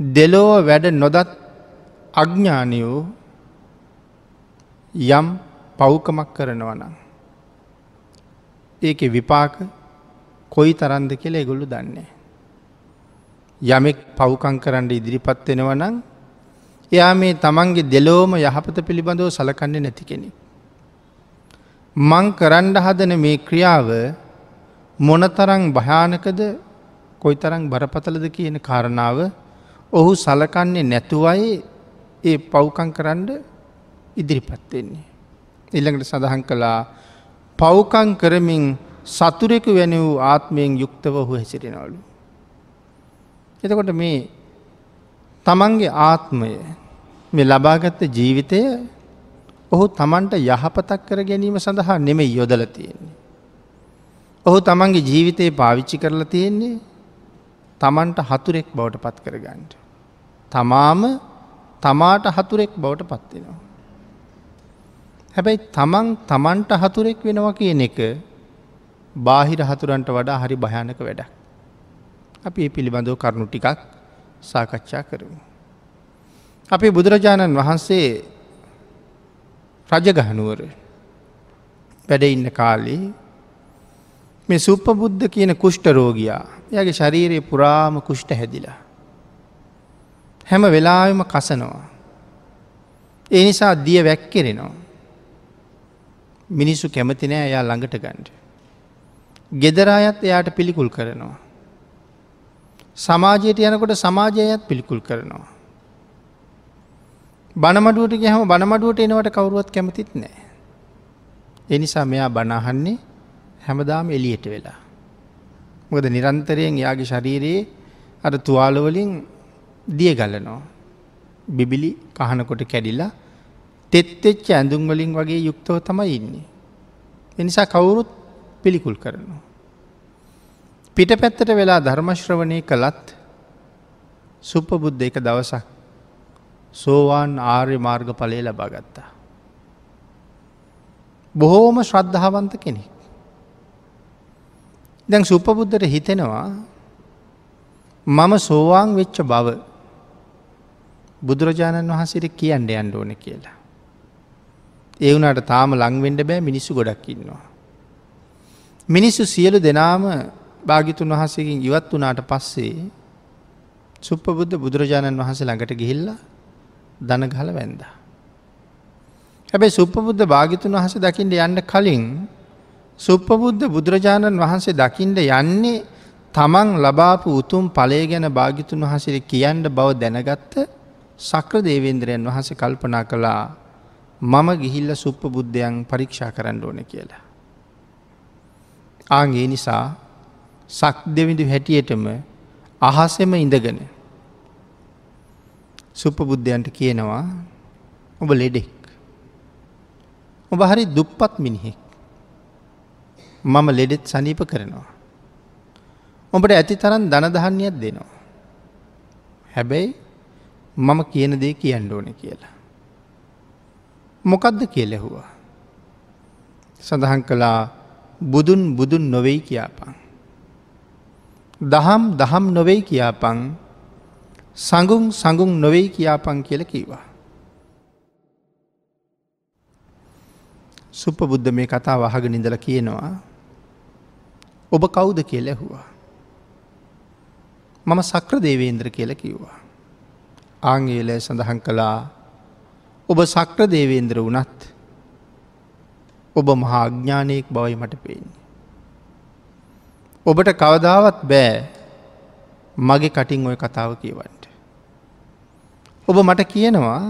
දෙලෝව වැඩ නොදත් අඥ්ඥානයෝ යම් පව්කමක් කරනවනම්. ඒක විපාක කොයි තරන්ද කියලා එගොල්ලු දන්නේ. යමෙක් පව්කං කරන්න ඉදිරිපත් වෙනවනං එයා මේ තමන්ගේ දෙලෝම යහපත පිළිබඳව සලකන්නේ නැති කෙනෙ. මං කරන්ඩ හදන මේ ක්‍රියාව මොනතරං භයානකද කොයි තරං බරපතලද කියන කාරණාව ඔහු සලකන්නේ නැතුවයි ඒ පව්කං කරන්න ඉදිරිපත්වෙන්නේ. ඉල්ළඟට සඳහන් කළා පව්කං කරමින් සතුරෙකු වැනි වූ ආත්මයෙන් යුක්තව ඔහු හැසිරෙනවලු. එතකොට මේ තමන්ගේ ආත්මය මේ ලබාගත්ත ජීවිතය ඔහු තමන්ට යහපතක් කර ගැනීම සඳහා නෙමෙ යොදල තියෙන්නේ. ඔහු තමන්ගේ ජීවිතයේ පාවිච්චි කරලා තියෙන්නේ තමන්ට හතුරෙක් බවට පත් කරගන්නට. තමාම තමාට හතුරෙක් බවට පත්වෙනවා. හැබැයි තමන් තමන්ට හතුරෙක් වෙනවා කියන එක බාහිර හතුරන්ට වඩා හරි භයානක වැඩක්. අපි ඒ පිළිබඳව කරුණු ටිකක් සාකච්ඡා කරමු. අපි බුදුරජාණන් වහන්සේ රජගහනුවර වැඩ ඉන්න කාලේ මේ සුප්පබුද්ධ කියන කුෂ්ට රෝගයා යගේ ශරීරයේ පුරාම කුෂ්ට හැදිලා. හැම වෙලාවෙම කසනවා. ඒ නිසා දිය වැැක්කෙරෙනවා. මිනිස්සු කැමතිනෑ එයා ළඟට ගණ්ඩ. ගෙදරායත් එයාට පිළිකුල් කරනවා. සමාජයට යනකොට සමාජයත් පිළිකුල් කරනවා. බනමඩුවට ගහම බනමඩුවට එනවට කවරුවත් කැමතිත් නෑ. එනිසා මෙයා බනාහන්නේ හැමදාම එලියට වෙලා. මොකද නිරන්තරයෙන් යාගේ ශරීරයේ අර තුවාලවලින් දිය ගලනවා. බිබිලි කහනකොට කැඩිලා තෙත්තෙච්ච ඇඳුම් වලින් වගේ යුක්තව තමයි ඉන්නේ. එනිසා කවුරුත් පිළිකුල් කරනවා. පිට පැත්තට වෙලා ධර්මශ්‍රවණය කළත් සුප්පබුද්ධ එක දවසක් සෝවාන් ආර්ය මාර්ග පලය ලබා ගත්තා. බොහෝම ශ්‍රද්ධාවන්ත කෙනෙක්. දැන් සුප්පබුද්ධට හිතෙනවා මම සෝවාන් වෙච්ච බව බුදුරජාණන් වහන්සේට කියන්න යන්න ඕන කියලා. ඒ වුණට තාම ලංවෙන්ඩ බෑ මිනිස්සු ගොඩක් ඉන්නවා. මිනිස්සු සියලු දෙනාම භාගිතුන් වහසකින් ඉවත් වනාට පස්සේ සුප්පබුද්ධ බුදුරජාණන් වහන්සේ ළඟට ගිහිල්ලා දනගහල වැන්ද. හැබැයි සුප්පබුද්ධ භාගිතුන් වහස දකිින්ට යන්න කලින් සුප්පබුද්ධ බුදුරජාණන් වහන්සේ දකිින්ට යන්නේ තමන් ලබාපු උතුම් පලේ ගැන භාගිතුන් වහසිර කියන්න බව දැනගත්ත සක්‍ර දේවේන්ද්‍රයන් වහස කල්පනා කළා මම ගිහිල්ල සුප්ප බුද්ධයන් පරීක්ෂා කරන්න ඕන කියලා. ආගේ නිසා සක් දෙවිඳු හැටියටම අහසෙම ඉඳගෙන සුප්පබුද්ධයන්ට කියනවා ඔබ ලෙඩෙක්. ඔබ හරි දුප්පත් මිනිහෙක්. මම ලෙඩෙත් සනීප කරනවා. ඔබට ඇති තරන් දනදහන්නයක් දෙනවා. හැබැයි මම කියන දේ කියන්න ඕන කියලා. මොකක්ද කියලෙහුවා. සඳහන් කළා බුදුන් බුදුන් නොවෙයි කියාපන්. දහම් දහම් නොවෙයි කියාපං සඟුම් සඟුම් නොවෙයි කියාපං කියල කීවා. සුප බුද්ධ මේ කතා වහග නිදල කියනවා ඔබ කවුද කිය ලැහුවා. මම සක්‍ර දේවේන්ද්‍ර කියල කිව්වා. ආංගේලය සඳහන් කළා ඔබ සක්‍ර දේවේන්ද්‍ර වනත් ඔබ මහා අඥ්ඥානයෙක් බවයි මට පේන්නේ. ඔබට කවදාවත් බෑ මගේ කටින් ඔය කතාව කියවන්ට. ඔබ මට කියනවා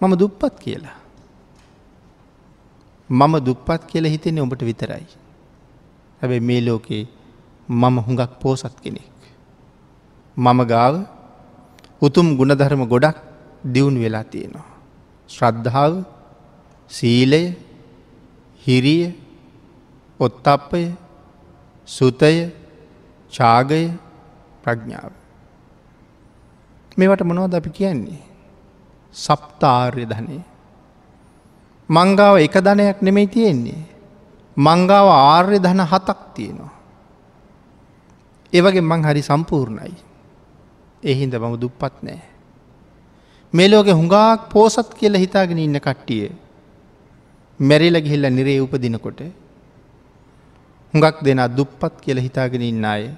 මම දුප්පත් කියලා. මම දුප්පත් කියල හිතෙන්නේ ඔබට විතරයි. හැබැ මේ ලෝකේ මම හුඟක් පෝසත් කෙනෙක්. මම ගාව උතුම් ගුණධර්ම ගොඩක් දියුණු වෙලා තියෙනවා. ශ්‍රද්ධාව සීලය හිරිය ඔත්තප්පය සුතය චාගය ප්‍රඥාව. මේවට මොනවද අපි කියන්නේ. සප්තාර්ය ධනය. මංගාව එක ධනයක් නෙමෙයි තියෙන්නේ. මංගාව ආර්ය ධන හතක් තියෙනවා. ඒවගේ මං හරි සම්පූර්ණයි. එහින්ද මම දුප්පත් නෑ. මෙලෝක හුඟාක් පෝසත් කියල හිතාගෙන ඉන්න කට්ටිය. මැරිල ගිහිල්ල නිරේ උපදිනකොට. හුඟක් දෙන දුප්පත් කියල හිතාගෙන ඉන්න අය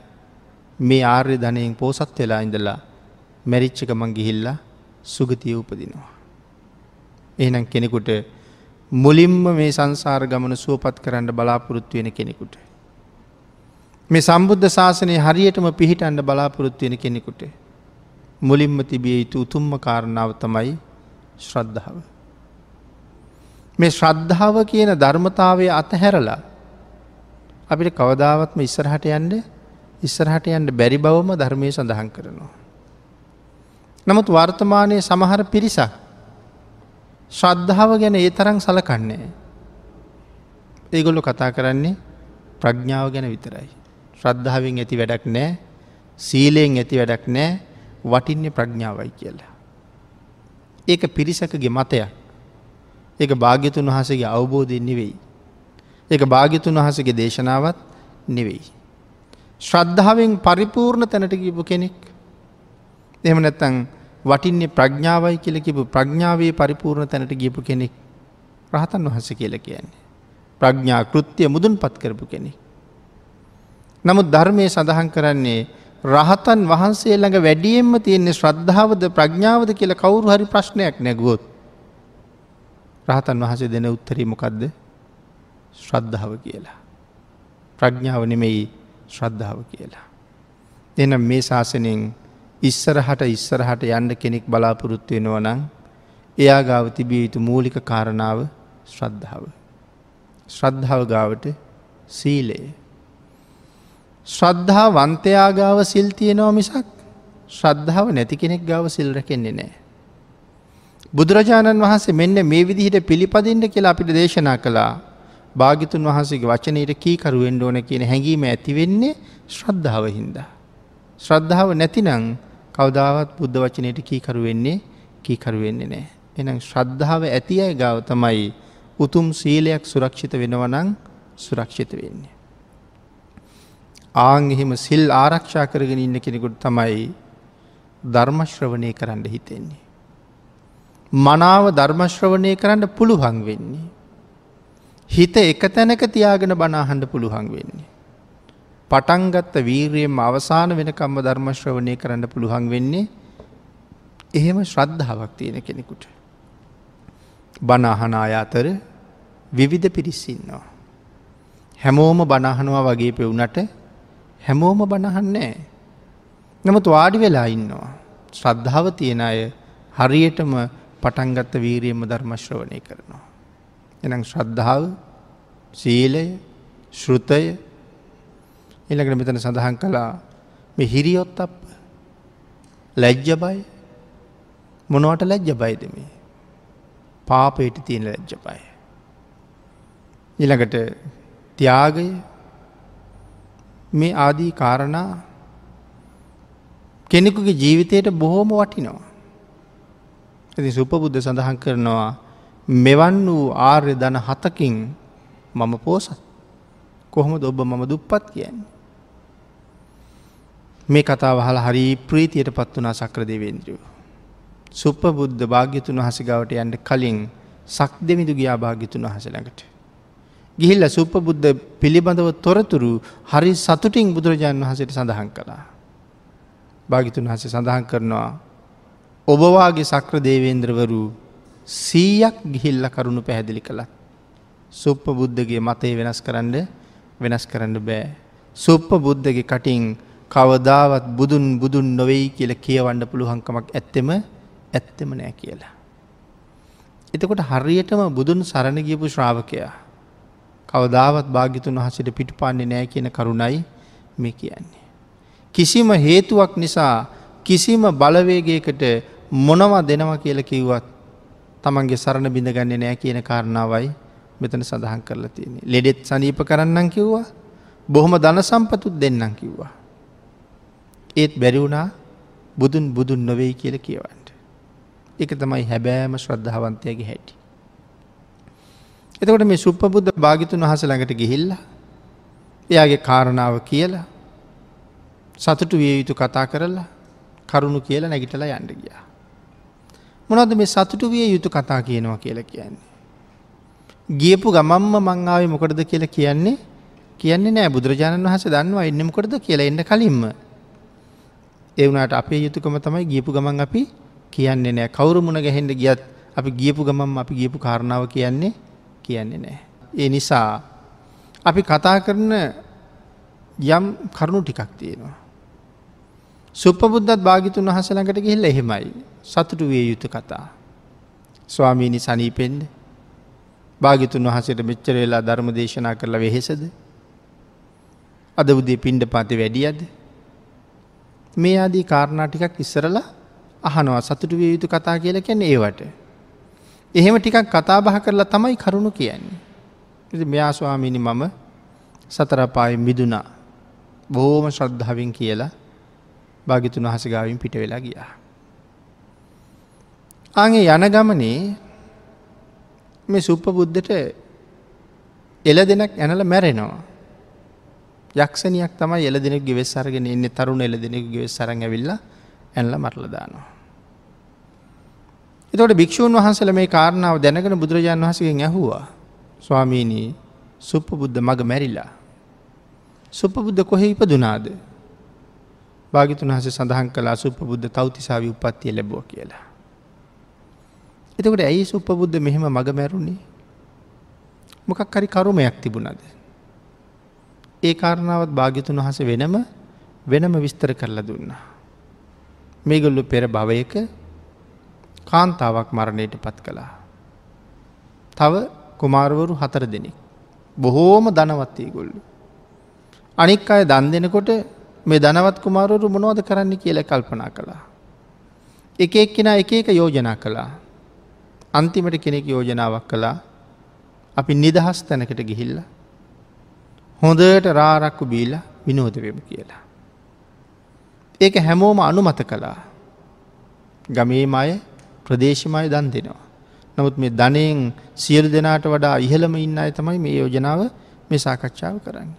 මේ ආර්ය ධනයෙන් පෝසත් වෙලා ඉඳලා මැරිච්චක මං ගිහිල්ලා සුගතිය උපදිනවා. එහනම් කෙනෙකුට මුලින්ම මේ සංසාර ගමන සුවපත් කරන්න බලාපොරොත්තු වෙන කෙනෙකුට. මේ සම්බුද්ධ ශාසනය හරියටම පිහිටන්ඩ බලාපොරොත්තු වෙන කෙනෙකුට. මුලින්ම තිබිය යුතු උතුම්ම කාරණාව තමයි ශ්‍රද්ධාව. මේ ශ්‍රද්ධාව කියන ධර්මතාවය අතහැරලා අපිට කවදාවත්ම ඉස්සරහට යන්ඩ ඉස්සරහට යන්ට බැරි බවම ධර්මය සඳහන් කරනවා. නමුත් වර්තමානය සමහර පිරිසක් ශ්‍රද්ධාව ගැන ඒ තරං සලකන්නේ. ඒගොල්ලො කතා කරන්නේ ප්‍රඥාව ගැන විතරයි. ශ්‍රද්ධාවෙන් ඇති වැඩක් නෑ සීලයෙන් ඇති වැඩක් නෑ වටින්නේ ප්‍රඥාවයි කියලා. ඒක පිරිසකගේ මතයක් ඒක භාග්‍යතුන් වහසගේ අවබෝධයෙන් නෙවෙයි. ඒක භාග්‍යතුන් වහසගේ දේශනාවත් නෙවෙයි. ශ්‍රද්ධාවෙන් පරිපූර්ණ තැනට කිපු කෙනෙක් එම නැත්තං වටින්නේ ප්‍රඥාවයි කියල කිපු ප්‍රඥාවේ පරිපූර්ණ තැනට ගියපු කෙනෙක් රහතන් වහස කියල කියන්නේ. ප්‍රඥා කෘත්තිය මුදුන් පත් කරපු කෙනෙක්. නමුත් ධර්මය සඳහන් කරන්නේ රහතන් වහන්සේ ළඟ වැඩියෙන්ම තියෙන්නේ ශ්‍රද්ධාවද ප්‍රඥාවද කියල කවුරු හරි ප්‍රශ්නයක් නැගුවොත්. රහතන් වහසේ දෙන උත්තරීමකක්ද ශ්‍රද්ධාව කියලා. ප්‍රඥාව නෙමෙයි ශ්‍රද්ධාව කියලා. එනම් මේ ශාසනයෙන් ඉස්සරහට ඉස්සරහට යන්න කෙනෙක් බලාපොරොත්තු වෙනවා නම් එයා ගාව තිබිය යුතු මූලික කාරණාව ශ්‍රද්ධාව. ශ්‍රද්ධාව ගාවට සීලයේ. ශ්‍රද්ධා වන්තයා ගාව සිල් තියෙනවා මිසක් ශ්‍රද්ධාව නැති කෙනෙක් ගාව සිල් රැකෙන්නේ නෑ. බුදුරජාණන් වහන්සේ මෙන්න මේ විදිහට පිළිපදින්න කියලා අපිට දේශනා කළා භාගිතුන් වහන්සේගේ වචනයට කීකරුවෙන්ඩ ඕන කියන හැඟීම ඇතිවෙන්නේ ශ්‍රද්ධාව හින්දා. ශ්‍රද්ධාව නැතිනං කවදාවත් බුද්ධ වචනයට කීකරු වෙන්නේ කීකරු වෙන්නේ නෑ. එනම් ශ්‍රද්ධාව ඇති අය ගාව තමයි උතුම් සීලයක් සුරක්ෂිත වෙනවනං සුරක්ෂිත වෙන්නේ. ආං එහෙම සිල් ආරක්ෂා කරගෙන ඉන්න කෙනෙකුට තමයි ධර්මශ්‍රවනය කරන්න හිතෙන්නේ. මනාව ධර්මශ්‍රවනය කරන්න පුළුවන් වෙන්නේ. හිත එක තැනක තියාගෙන බනාහන්ඩ පුළුවන් වෙන්නේ. පටන්ගත්ත වීරයෙන් අවසාන වෙනකම්ම ධර්මශ්‍රවනය කරන්න පුළුවන් වෙන්නේ එහෙම ශ්‍රද්ධාවක් තියෙන කෙනෙකුට. බනාහනාය අතර විවිධ පිරිස්සින්නවා. හැමෝම බණහනවා වගේ පෙවුනට හැමෝම බණහන්නේ. නමුත් වාඩි වෙලා ඉන්නවා. ශ්‍රද්ධාව තියෙන අය හරියටම පටන්ගත්ත වීරියම ධර්මශ්‍රවනය කරනවා. එනම් ශ්‍රද්ධාව සීලය ශෘතය එළකට මෙතන සඳහන් කළා මේ හිරියොත් අප ලැජ්ජ බයි මොනවට ලැජ්ජ බයිද මේ පාපයට තියෙන ලැජ්ජ බයි. ඉළඟට ත්‍යාගය මේ ආදී කාරණා කෙනෙකුගේ ජීවිතයට බොහෝම වටිනවා. ඇති සුපබුද්ධ සඳහන් කරනවා මෙවන් වූ ආර්ය දන හතකින් මම පෝසත් කොහොම ඔබ මම දුප්පත් කියන්නේ. මේ කතාව හල හරි ප්‍රීතියට පත් වනා සක්‍ර දෙවේන්ද්‍රියෝ. සුප්ප බුද්ධ භාග්‍යතුන් වහසගවට යන්ට කලින් සක් දෙමිදු ගියා භාග්‍යතුන් වහස ළඟට. ගිහිල්ල සුප්ප බුද්ධ පිළිබඳව තොරතුරු හරි සතුටින් බුදුරජාණන් වහසට සඳහන් කළා. භාගිතුන් වහස සඳහන් කරනවා. ඔබවාගේ සක්‍ර දේවේන්ද්‍රවරු සීයක් ගිහිල්ල කරුණු පැහැදිලි කළත්. සුප්ප බුද්ධගේ මතේ වෙනස් කරන්න වෙනස් කරන්න බෑ. සුප්ප බුද්ධගේ කටින් කවදාවත් බුදුන් බුදුන් නොවෙයි කියල කියවන්න පුළුවන්කමක් ඇත්තෙම ඇත්තෙම නෑ කියලා. එතකොට හරියටම බුදුන් සරණ ගියපු ශ්‍රාවකයා. කවදාවත් භාගිතුන් වහසට පිටු පාන්නේ නෑ කියන කරුණයි මේ කියන්නේ. කිසිම හේතුවක් නිසා කිසිම බලවේගයකට මොනවා දෙනවා කියල කිව්වත් තමන්ගේ සරණ බිඳගන්නේ නෑ කියන කාරණාවයි මෙතන සඳහන් කරලා තියෙන්නේ. ලෙඩෙත් සනීප කරන්නම් කිව්වා බොහොම ධන සම්පතුත් දෙන්නම් කිව්වා. ඒත් බැරිවුණා බුදුන් බුදුන් නොවෙයි කියල කියවන්ට. එක තමයි හැබෑම ශ්‍රද්ධාවන්තයගේ හැටි. එතකොට මේ සුප්පබුද්ධ භාගිතුන් වහස ළඟට ගිහිල්ල එයාගේ කාරණාව කියලා සතුටු විය යුතු කතා කරලා කරුණු කියලා නැගිටලා යන්න ගියා. මොනවද මේ සතුටු විය යුතු කතා කියනවා කියලා කියන්නේ. ගියපු ගමම්ම මංආවේ මොකටද කියලා කියන්නේ කියන්නේ නෑ බුදුරජාණන් වහස දන්නවා එන්න මොකටද කියලා එන්න කලින්ම. ඒ වුණට අපේ යුතුකම තමයි ගියපු ගමන් අපි කියන්නේ නෑ කවුරු මුණ ගැහෙන්ට ගියත් අපි ගියපු ගමම් අපි ගියපු කාරණාව කියන්නේ කියන්නේ නෑ. ඒ නිසා අපි කතා කරන යම් කරුණු ටිකක් තියෙනවා. සුප්පබුද්ධත් භාගිතුන් වහස ළඟට ගිහිල්ල එහෙමයි සතුටු විය යුතු කතා. ස්වාමීණි සනීපෙන්ඩ භාගිතුන් වහසට මෙච්චර වෙලා ධර්ම දේශනා කරලා වෙහෙසද. අද උදේ පින්ඩ පාති වැඩියද. මේ ආදී කාරණා ටිකක් ඉස්සරලා අහනවා සතුටු විය යුතු කතා කියල කැන ඒවට. එහෙම ටිකක් කතා බහ කරලා තමයි කරුණු කියන්නේ. මෙයා ස්වාමීණි මම සතරපාය මිදුනා බෝම ශ්‍රද්ධාවෙන් කියලා භාගිතුන් වහසගාවින් පිට වෙලා ගියා. ආගේ යන ගමනේ මේ සුප්ප බුද්ධට එල දෙනක් ඇනල මැරෙනවා. යක්ෂණයක් තමයි එල දෙනෙක් ගෙවෙස් අරගෙන එන්න තරුණ එල දෙනෙක් ගෙවෙස් සරන් ඇවිල්ල ඇල්ල මරලදානවා. එතකොට භික්‍ෂූන් වහන්සල මේ කාරණාව දැනගෙන බුදුරජාණන් වහසගෙන් ඇහුවා ස්වාමීණී සුප්ප බුද්ධ මග මැරිලා. සුප්ප බුද්ධ කොහෙ ඉපදුනාද භාගිතුන් හස සඳහන් කලා සුප බුද්ධ තවතිසාාව උපත්තිය ලැබෝ කියලා. එතකට ඇයි සුප බුද්ධ මෙහෙම මග මැරුණේ මොකක් හරි කරුමයක් තිබුණද. ඒ කාරණාවත් භාගිතුන් වහස වෙනම වෙනම විස්තර කරලා දුන්න. මේගොල්ලු පෙර භවයක කාන්තාවක් මරණයට පත් කළා. තව කුමාරවරු හතර දෙනෙක්. බොහෝම ධනවත්තේ ගොල්ලු. අනික් අය දන් දෙනකොට මේ ධනවත් කුමාරවරු මොනවද කරන්න කියල කල්පනා කළා. එක එක් කෙනා එක එක යෝජනා කළා. අන්තිමට කෙනෙක් යෝජනාවක් කළා අපි නිදහස් තැනකට ගිහිල්ල. හොඳට රාරක්කු බීල විනෝදවෙමු කියලා. ඒක හැමෝම අනුමත කළා. ගමේ මය ප්‍රදේශමය දන් දෙනවා. නමුත් මේ ධනයෙන් සියලු දෙනාට වඩා ඉහළම ඉන්න අය තමයි මේ යෝජනාව මේ සාකච්ඡාව කරන්නේ.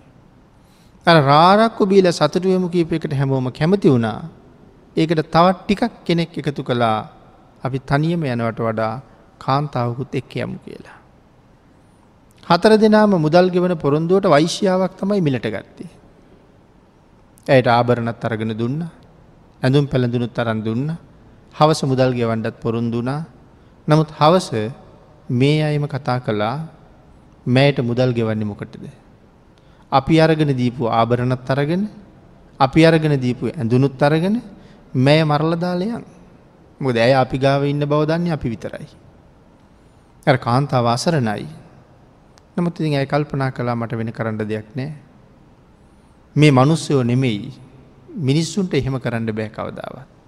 රාරක්කු බීල සතුටුවම කීපයකට හැමෝම කැමති වුණා. ඒකට තවත් ටිකක් කෙනෙක් එකතු කළා අපි තනියම යනවට වඩා කාන්තාවකුත් එක්ක යමු කියලා. හතර දෙනාම මුදල් ගෙවන පොරොන්දුවට වෛශ්‍යාවක් තමයි මිලට ගත්තේ. ඇයට ආභරණත් අරගෙන දුන්න ඇඳුම් පැළඳුනුත් තරන් දුන්න හවස මුදල් ගෙවන්ඩත් පොරුන්දුනා නමුත් හවස මේ අයම කතා කළා මෑයට මුදල් ගෙවන්නේ මොකටද. අපි අරගෙන දීපු ආභරණත් අරගෙන අපි අරගෙන දීපු ඇඳුනුත් අරගෙන මෑ මරලදාලයන් මොද ඇය අපි ගාව ඉන්න බවදන්නේ අපි විතරයි. ඇ කාන්තාව අසරණයි. නමුත් ඉතින් ඇය කල්පනා කලා මට වෙන කරන්න දෙයක් නෑ. මේ මනුස්සයෝ නෙමෙයි මිනිස්සුන්ට එහෙම කරන්න බෑ කවදාවත්.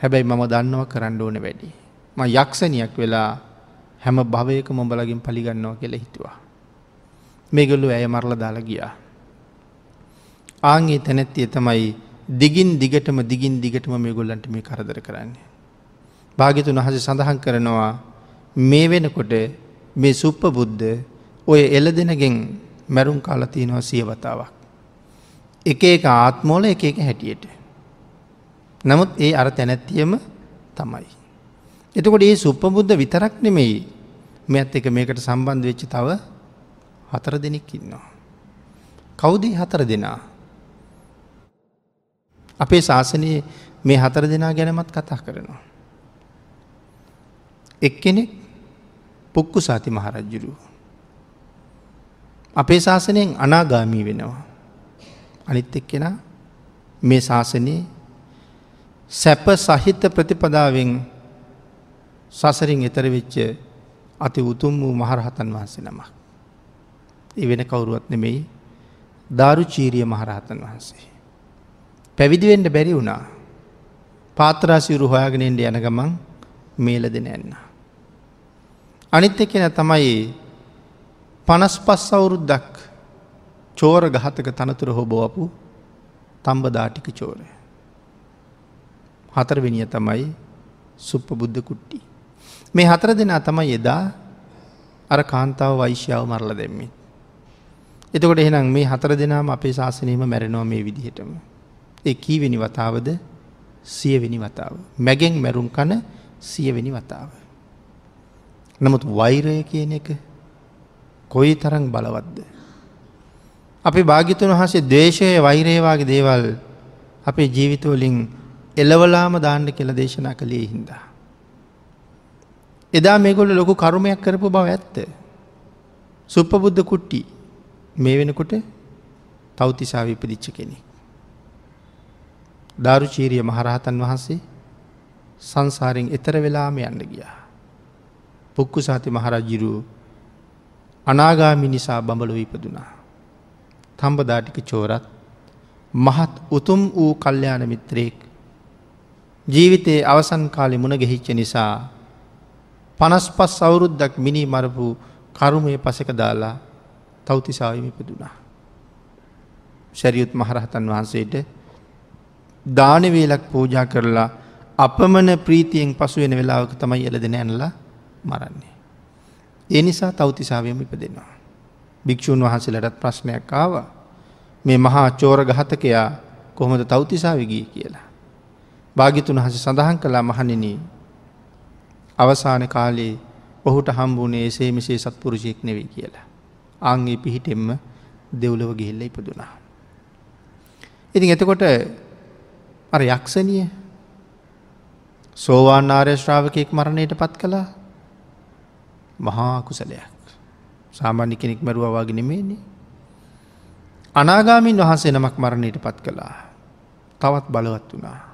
හැබැයි මම දන්නව කරන්න ඕන වැඩි. ම යක්ෂණයක් වෙලා හැම භවයක මොඹලගින් පලිගන්නවා කියල හිතුවා. මේගොල්ලු ඇය මරල දාලා ගියා. ආගේ තැනැත්තිය තමයි දිගින් දිගටම දිගින් දිගටම මේ ගොල්ලන්ට මේ කරදර කරන්නේ. භාගිතුන් වහස සඳහන් කරනවා මේ වෙනකොට මේ සුප්ප බුද්ධ ඔය එල දෙනගෙන් මැරුම් කාලතියනවා සියවතාවක්. එක එක ආත්මෝල එක එක හැටියට. නමුත් ඒ අර තැනැත්තියම තමයි. එතකොට ඒ සුප්පබුද්ධ විතරක් නෙමෙයි මෙත් එක මේකට සම්බන්ධ වෙච්චි තව හතර දෙනෙක් ඉන්නවා. කවුදී හතර දෙනා. අපේ ශාසනයේ මේ හතර දෙනා ගැනමත් කතා කරනවා. එක්කෙනෙක් පුක්කු සාති මහරජ්ජුරු. අපේ ශාසනයෙන් අනාගාමී වෙනවා. අනිත් එක්කෙන මේ ශාසනයේ සැප සහිත ප්‍රතිපදාවෙන් සසරින් එතර වෙච්ච අති උතුම් වූ මහරහතන් වහන්සේ නමක්. ඒ වෙන කවුරුවත් නෙමෙයි ධාරු චීරිය මහරහතන් වහන්සේ. පැවිදිවෙන්ට බැරි වුණා පාත්‍රාසිවරු හොයාගෙනෙන්ට යන ගමන් මේල දෙන එන්න. අනිත් එකෙන තමයි පනස් පස් අවුරුද්දක් චෝර ගහතක තනතුර හොබෝපු තම්බ දාටික චෝරය. හතරවෙනිය තමයි සුප්ප බුද්ධ කුට්ටි. මේ හතර දෙනා තමයි එදා අර කාන්තාව වෛශ්‍යාව මරල දෙම්මිත්. එතකොට එහෙනම් මේ හතර දෙනාම අපේ ශාසනයම මැරෙනවා මේ විදිහටම. ඒ කීවෙනි වතාවද සියවෙනි වතාව. මැගෙන් මැරුම් කන සියවෙනි වතාව. නමුත් වෛරය කියන එක කොයි තරං බලවත්ද. අපි භාගිතුන් වහසේ දේශය වෛරේවාගේ දේවල් අපේ ජීවිතවලින් එලවලාම දාන්න කියල දේශනා කළේ හින්දා. එදා මේගොල්ල ලොකු කරුමයක් කරපු බව ඇත්ත. සුප්පබුද්ධ කුට්ටි මේ වෙනකොට තවතිසාව ඉපදිච්ච කෙනෙ. ධාරුචීරිය මහරහතන් වහන්සේ සංසාරෙන් එතර වෙලාම යන්න ගියා. පුක්කු සාති මහරජිරු අනාගාමි නිසා බඹලො ඉපදුනා. තම්බදාටික චෝරත් මහත් උතුම් වූ කල්්‍යයාන මිත්‍රයෙක් ජීවිතයේ අවසන් කාලෙ මුණ ගෙහිච්ච නිසා පනස් පස් අවුරුද්දක් මිනි මරපු කරුමය පසක දාලා තෞතිසාවිම ඉපදුනා. ශැරියුත් මහරහතන් වහන්සේට දානවේලක් පූජා කරලා අපමන ප්‍රීතියෙන් පසුවෙන වෙලාවක තමයි එල දෙන ඇනලා මරන්නේ. ඒ නිසා තෞතිසාවයම ඉපදෙනවා. භික්‍ෂූන් වහන්සේලටත් ප්‍රශ්නයක් ආව මේ මහා චෝර ගහතකයා කොහොමද තෞතිසාවිගී කියලා. භාගිතුන් හස සඳහන් කලා මහනිනී අවසාන කාලේ ඔහුට හම්බුනේ එසේ මෙසේ සත්පුරුෂයෙක් නෙවෙයි කියලා. අංගේ පිහිටෙම්ම දෙව්ලව ගිහිල්ල ඉපදුනා. ඉතින් එතකොට අර යක්ෂණිය සෝවාන් ආර්ය ශ්‍රාවකයෙක් මරණයට පත් කළා මහා කුසලයක්. සාමාන්‍ය කෙනෙක් මැරුවවාගෙන නෙමේන්නේ. අනාගාමින් වහන්සේ නමක් මරණයට පත් කළා. තවත් බලවත් වුණා.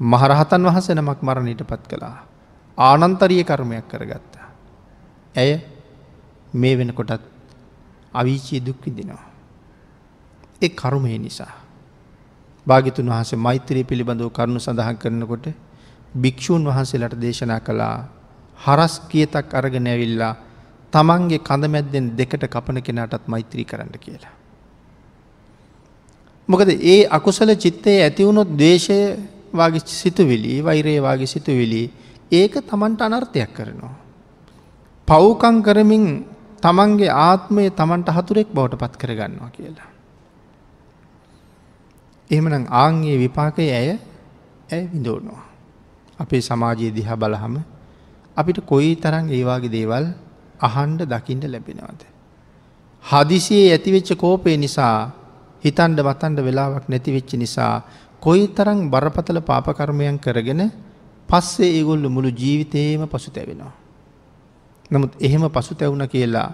මහරහතන් වහන්සේ නමක් මරණයට පත් කළා. ආනන්තරිය කර්මයක් කරගත්තා. ඇය මේ වෙනකොටත් අවිචිය දුක්විදිනවා. එ කරුමය නිසා. භාගිතුන් වහසේ මෛත්‍රී පිළිබඳව කරුණු සඳහන් කරනකොට භික්‍ෂූන් වහන්සේලට දේශනා කළා හරස් කියතක් අරගෙන ඇවිල්ලා තමන්ගේ කඳමැද්දෙන් දෙකට කපන කෙනාටත් මෛත්‍රී කරන්න කියලා. මොකද ඒ අකුසල චිත්තයේ ඇතිවුණොත් දේශය වගේ සිතුවිලි වෛරේ වගේ සිතුවිලි ඒක තමන්ට අනර්ථයක් කරනවා. පව්කං කරමින් තමන්ගේ ආත්මය තමන්ට හතුරෙක් බවට පත් කරගන්නවා කියලා. එහෙමනම් ආංගේ විපාකය ඇය ඇය විඳෝනවා. අපේ සමාජයේ දිහා බලහම අපිට කොයි තරන් ඒවාගේ දේවල් අහන්ඩ දකිින්ට ලැබෙනවද. හදිසියේ ඇතිවෙච්ච කෝපය නිසා හිතන්ඩ වතන්ඩ වෙලාවක් නැතිවෙච්ච නිසා කොයි තරං බරපතල පාපකර්මයන් කරගෙන පස්සේ ඒගොල්ල මුළු ජීවිතයේම පසු තැවෙනවා. නමුත් එහෙම පසු තැවුණ කියලා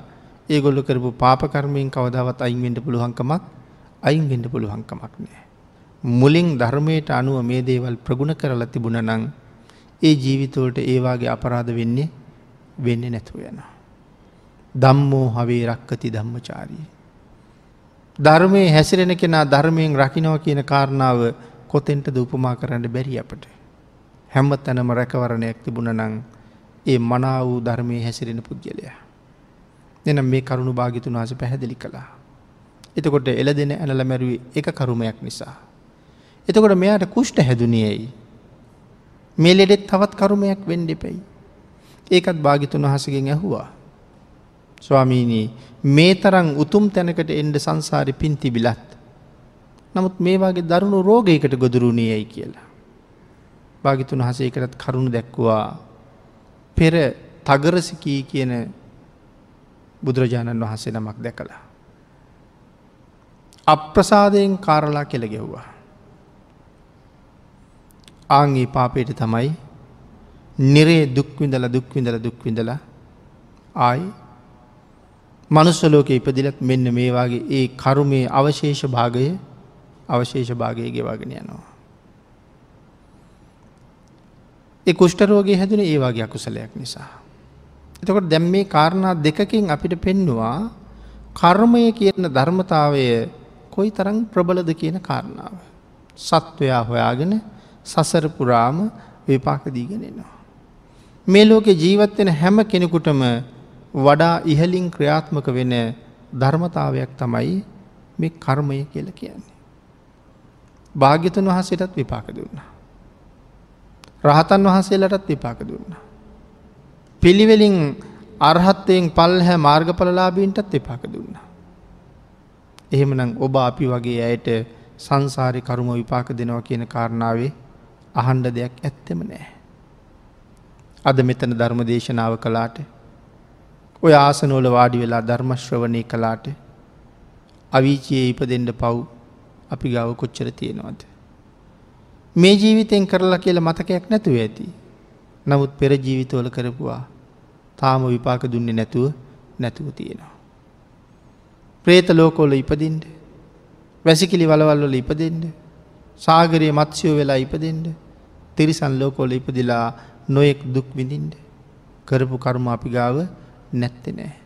ඒගොල්ල කරපු පාපකර්මයෙන් කවදාවත් අයින්වෙන්ට පුළුවන්කමක් අයින්වෙන්ඩ පුළුවන්කමක් නෑ. මුලින් ධර්මයට අනුව මේ දේවල් ප්‍රගුණ කරලා තිබුණ නං ඒ ජීවිතවලට ඒවාගේ අපරාධ වෙන්නේ වෙන්නේ නැතුව යන. දම්මෝ හවේ රක්කති ධම්මචාරී. ධර්මය හැසිරෙන කෙනා ධර්මයෙන් රකිනව කියන කාරණාව කොතෙන්ට දූපමා කරන්න බැරි අපට. හැම්ම තැනම රැකවරණයක් තිබුණ නං ඒ මනා වූ ධර්මය හැසිරෙන පුද්ගලයා. එනම් මේ කරුණු භාගිතුන් වහස පැහැදිලි කළා. එතකොට එල දෙන ඇනල මැරුවේ එක කරුමයක් නිසා. එතකොට මෙයාට කුෂ්ට හැදුනියයි. මේ ලෙඩෙත් තවත් කරුමයක් වෙන්ඩෙපැයි. ඒකත් භාගිතුන් වහසගෙන් ඇහුවා. ස්වාමීනී මේ තරං උතුම් තැනකට එන්ඩ සංසාරි පින් තිබිලත්. නමුත් මේවාගේ දරුණු රෝගයකට ගොදුරුණයයි කියලා. භාගිතුන් හසේකරත් කරුණු දැක්වවා පෙර තගරසිකී කියන බුදුරජාණන් වහන්සේ නමක් දැකලා. අප්‍රසාදයෙන් කාරලා කෙළ ගෙව්වා. ආංගේ පාපයට තමයි නිරේ දුක්විඳල දුක්විඳල දුක්විඳල ආයි මනුස්සලෝක ඉපදිලත් මෙන්න මේවාගේ ඒ කරුමේ අවශේෂ භාගය අවශේෂ භාගය ගෙවාගෙන යනවා. ඒ කුෂ්ටරෝගේ හැදෙන ඒවාගේ අකුසලයක් නිසා. එතකොට දැම් මේ කාරණා දෙකකින් අපිට පෙන්නවා කර්මය කියන ධර්මතාවය කොයි තරං ප්‍රබලද කියන කාරණාව. සත්වයා හොයාගෙන සසර පුරාම විපාක දීගෙනෙනවා. මේ ලෝකෙ ජීවත්වෙන හැම කෙනෙකුටම වඩා ඉහලින් ක්‍රියාත්මක වෙන ධර්මතාවයක් තමයි මේ කර්මය කියල කියන්නේ. භාග්‍යතුන් වහසටත් විපාක දුන්න. රහතන් වහන්සේලටත් විපාක දුන්න. පිළිවෙලින් අර්හත්තයෙන් පල්හැ මාර්ගඵලලාබීන්ටත් විපාක දුන්න. එහෙමනම් ඔබ අපි වගේ ඇයට සංසාරි කරුම විපාක දෙනවා කියන කාරණාවේ අහන්ඩ දෙයක් ඇත්තෙම නෑ. අද මෙතන ධර්ම දේශනාව කලාට ඔය ආසනෝල වාඩි වෙලා ධර්මශ්‍රවණය කලාට අවිචයේ ඉපදෙන්ට පව් අපි ගව කොච්චර තියෙනවද. මේ ජීවිතෙන් කරලා කියල මතකයක් නැතුව ඇති. නමුත් පෙර ජීවිතවල කරපුවා තාම විපාක දුන්නේ නැතුව නැතුව තියෙනවා. ප්‍රේත ලෝකෝල ඉපදින්ට වැසිකිලි වලවල්වල ඉපදෙන්ට සාගරයේ මත්ස්‍යයෝ වෙලා ඉපදෙන්ට තිරිසන් ලෝකෝල ඉපදිලා නොයෙක් දුක් විඳින්ට කරපු කර්ම අපි ගාව නැත්ති නෑ.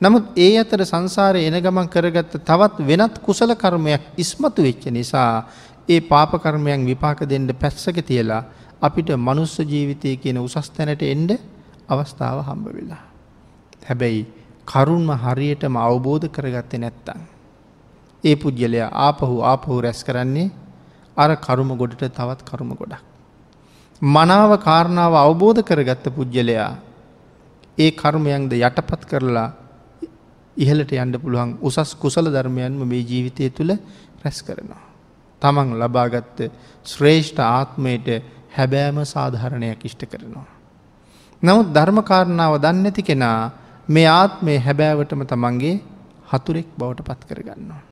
නමුත් ඒ අතර සංසාරය එන ගමන් කරගත්ත තවත් වෙනත් කුසල කර්මයක් ඉස්මතු වෙච්ච නිසා ඒ පාපකර්මයන් විපාක දෙන්න පැස්සක තියලා අපිට මනුස්ස ජීවිතය කියන උසස් තැනට එන්ඩ අවස්ථාව හම්බ වෙලා. හැබැයි කරුන්ම හරියටම අවබෝධ කරගත්ත නැත්තං. ඒ පුද්ගලයා ආපහු ආපහු රැස් කරන්නේ අර කරුම ගොඩට තවත් කරුම ගොඩක්. මනාව කාරණාව අවබෝධ කරගත්ත පුද්ගලයා ඒ කර්මයන්ද යටපත් කරලා ඉහලට යන්න පුළුවන් උසස් කුසල ධර්මයන්ම මේ ජීවිතය තුළ රැස් කරනවා. තමන් ලබාගත්ත ශ්‍රේෂ්ඨ ආත්මයට හැබෑම සාධහරණයක් ඉෂ්ට කරනවා. නමුත් ධර්මකාරණාව දන්නැති කෙනා මේ ආත්මය හැබෑවටම තමන්ගේ හතුරෙක් බවට පත් කරගන්නවා.